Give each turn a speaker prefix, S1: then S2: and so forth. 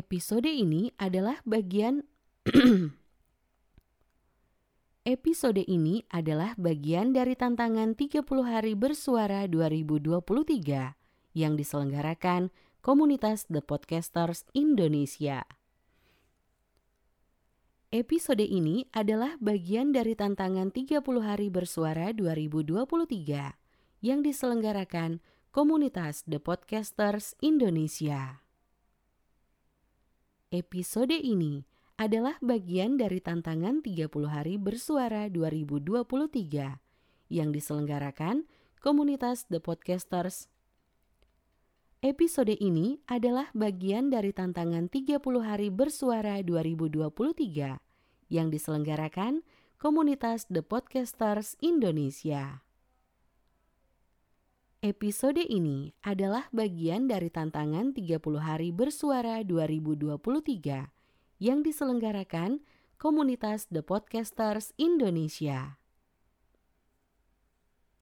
S1: Episode ini adalah bagian Episode ini adalah bagian dari tantangan 30 hari bersuara 2023 yang diselenggarakan komunitas The Podcasters Indonesia. Episode ini adalah bagian dari tantangan 30 hari bersuara 2023 yang diselenggarakan komunitas The Podcasters Indonesia. Episode ini adalah bagian dari tantangan 30 hari bersuara 2023 yang diselenggarakan komunitas The Podcasters. Episode ini adalah bagian dari tantangan 30 hari bersuara 2023 yang diselenggarakan komunitas The Podcasters Indonesia. Episode ini adalah bagian dari tantangan 30 hari bersuara 2023 yang diselenggarakan komunitas The Podcasters Indonesia.